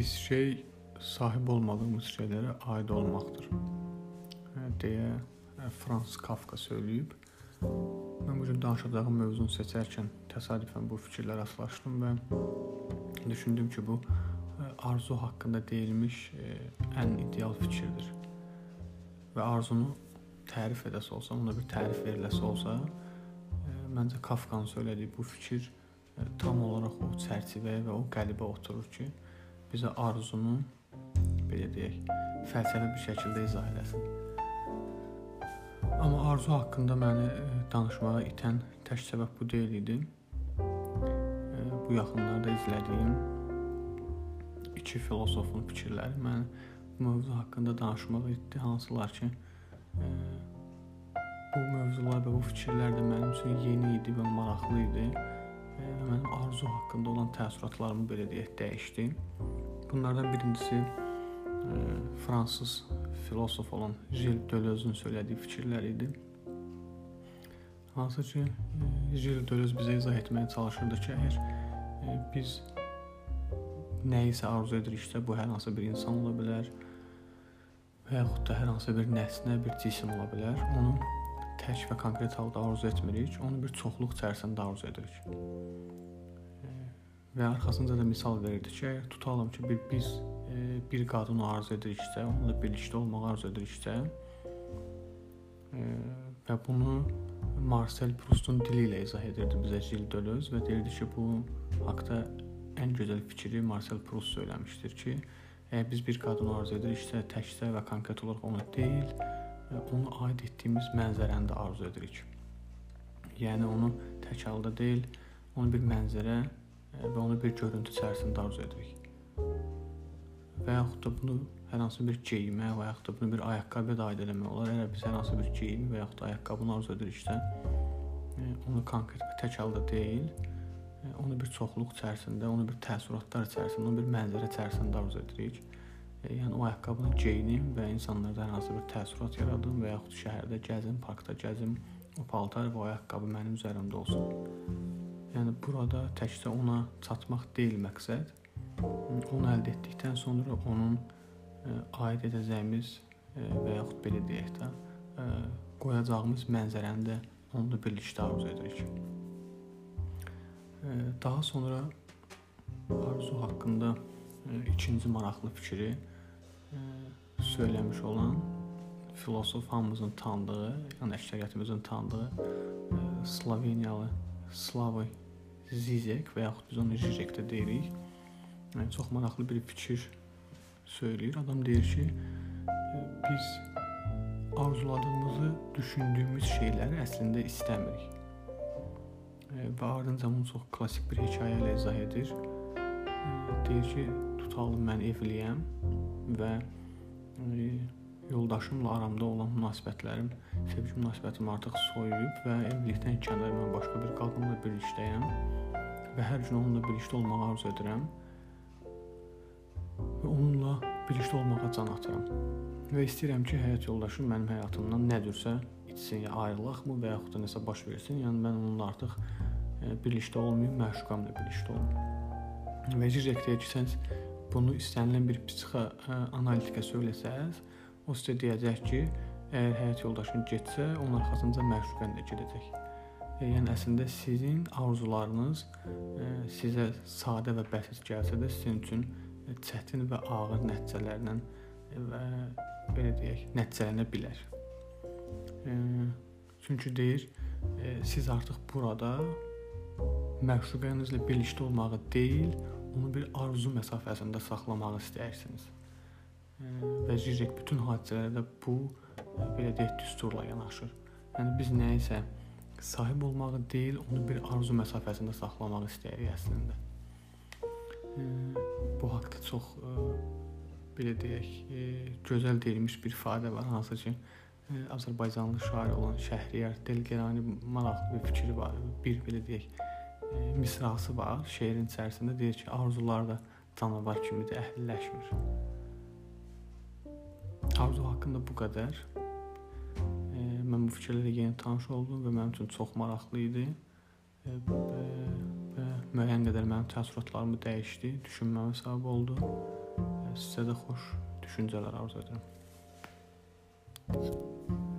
pis şey sahib olmadığımız şeylərə aid olmaqdır. deyə Frans Kafka söyləyib. Mən bu gün danışacağım mövzunu seçərkən təsadüfən bu fikirlə rastlaşdım və düşündüm ki, bu arzu haqqında deyilmiş ən ideal fikirdir. Və arzunu tərif edəsə olsa, ona bir tərif veriləsə olsa, məncə Kafkanın söylədiyi bu fikir tam olaraq o çərçivəyə və o qəlibə oturur ki, bizə arzunu belə deyək, fəlsəfi bir şəkildə izah eləsin. Amma arzu haqqında məni e, danışmağa itən tək səbəb bu deyil idi. E, bu yaxınlarda izlədiyim iki filosofun fikirləri məni bu mövzu haqqında danışmağa itdi, hansılar ki, e, bu mövzular və bu fikirlər də mənim üçün yeni idi və maraqlı idi. Və mənim arzu haqqında olan təəssüratlarımı belə deyək dəyişdi. Bunlardan birincisi e, fransız filosof olan Gilles Deleuze-ün söylədiyi fikirlər idi. Hansı ki, e, Gilles Deleuze bizə izah etməyə çalışırdı ki, əgər e, biz nəyisə arzu ediriksə, bu hər hansı bir insan ola bilər və yaxud da hər hansı bir nəsnə, bir cisim ola bilər. Onu tək və konkret halda arzu etmirik, onu bir çoxluq içərisində arzu edirik və arxasınca da misal verirdi ki, tutalım ki, bir biz e, bir qadını arzu ediriksə, onunla birlikdə olmağı arzu ediriksə e, və bunu Marcel Proustun dili ilə izah edirdi bizə Gilles Deleuze və deyirdi ki, bu haqqda ən gözəl fikri Marcel Proust söyləmişdir ki, əgər biz bir qadını arzu ediriksə, təkcə və konkret olaraq onu deyil, e, onu aid etdiyimiz mənzərəni də arzu edirik. Yəni onu tək halda deyil, onu bir mənzərə və onu bir görüntü içərisində arzu edirik. Və yaxud da bunu hər hansı bir geyimə və yaxud da bunu bir ayaqqabıya da aid etmək olar. Əgər biz hər hansı bir geyimi və yaxud da ayaqqabını arzu ediriksə, e, onu konkret və tək halda deyil, e, onu bir çoxluq içərisində, onu bir təəssüratlar içərisində, onu bir mənzərə içərisində arzu edirik. E, yəni o ayaqqabını geyinim və insanlarda hər hansı bir təəssürat yaradım və yaxud şəhərdə gəzim, parkda gəzim, o paltar və o ayaqqabı mənim üzərimdə olsun. Yəni burada təkcə ona çatmaq deyil məqsəd. Onu əldə etdikdən sonra onun e, aid edəcəyimiz e, və yaxud belə deyək də, e, qoyacağımız mənzərəni də onunla birlikdə arzu edirik. Daha sonra arzu haqqında ikinci maraqlı fikri söyləmiş olan filosof hamımızın tanıdığı, yəni əksəriyyətimizin tanıdığı Sloveniyalı Slavoj Zizek və yaxud biz onu Zizek də deyirik. Yəni çox maraqlı bir fikir söyləyir. Adam deyir ki, biz arzuladığımızı düşündüyümüz şeyləri əslində istəmirik. Və ardınca bunu çox klassik bir hekayə ilə izah edir. Deyir ki, tutalım mən evliyəm və yoldaşımla aramda olan münasibətlərim, sevgi münasibətim artıq soyuyub və evlilikdən kənar mən başqa bir qadınla birlikdəyəm və hər gün onunla birlikdə olmağı arzu edirəm və onunla birlikdə olmağa can atıram. Və istəyirəm ki, həyat yoldaşım mənim həyatımdan nədirsə itsin, ya ayrılaqmı və yaxud da nəsə baş versin. Yəni mən onunla artıq e, birlikdə olmayım, məşuqamla birlikdə olum. Və Zizek deyir ki, sən bunu istənilən bir psixo e, söyləsəz, o sizə deyəcək ki, əgər həyat yoldaşın getsə, onun arxasınca məşuqən də gedəcək. E, yəni əslində sizin arzularınız e, sizə sadə və bəsit gəlsə də sizin üçün e, çətin və ağır nəticələrlə və belə deyək, nəticələnə bilər. Çünki deyir, siz artıq burada məşuqənizlə birlikdə olmağı deyil, onu bir arzu məsafəsində saxlamağı istəyirsiniz. Və Zizek bütün hadisələrdə bu belə deyək düsturla yanaşır. Yəni biz nəyisə sahib olmağı deyil, onu bir arzu məsafəsində saxlamaq istəyirik əslində. E, bu haqqda çox e, belə deyək, e, gözəl deyilmiş bir ifadə var, hansı ki, e, Azərbaycanlı şair olan Şəhriyar Delgerani maraqlı bir fikri var. Bir belə deyək, e, misrası var şeirin içərisində deyir ki, arzular da canavar kimidir, əhliləşmir. Mənim də bu qədər. E, mən bu fikirlərlə yenə tanış oldum və mənim üçün çox maraqlı idi. E, və, və müəyyən qədər mənim təəssüratlarımı dəyişdi, düşünməmə səbəb oldu. E, sizə də xoş düşüncələr arzu edirəm. Thank you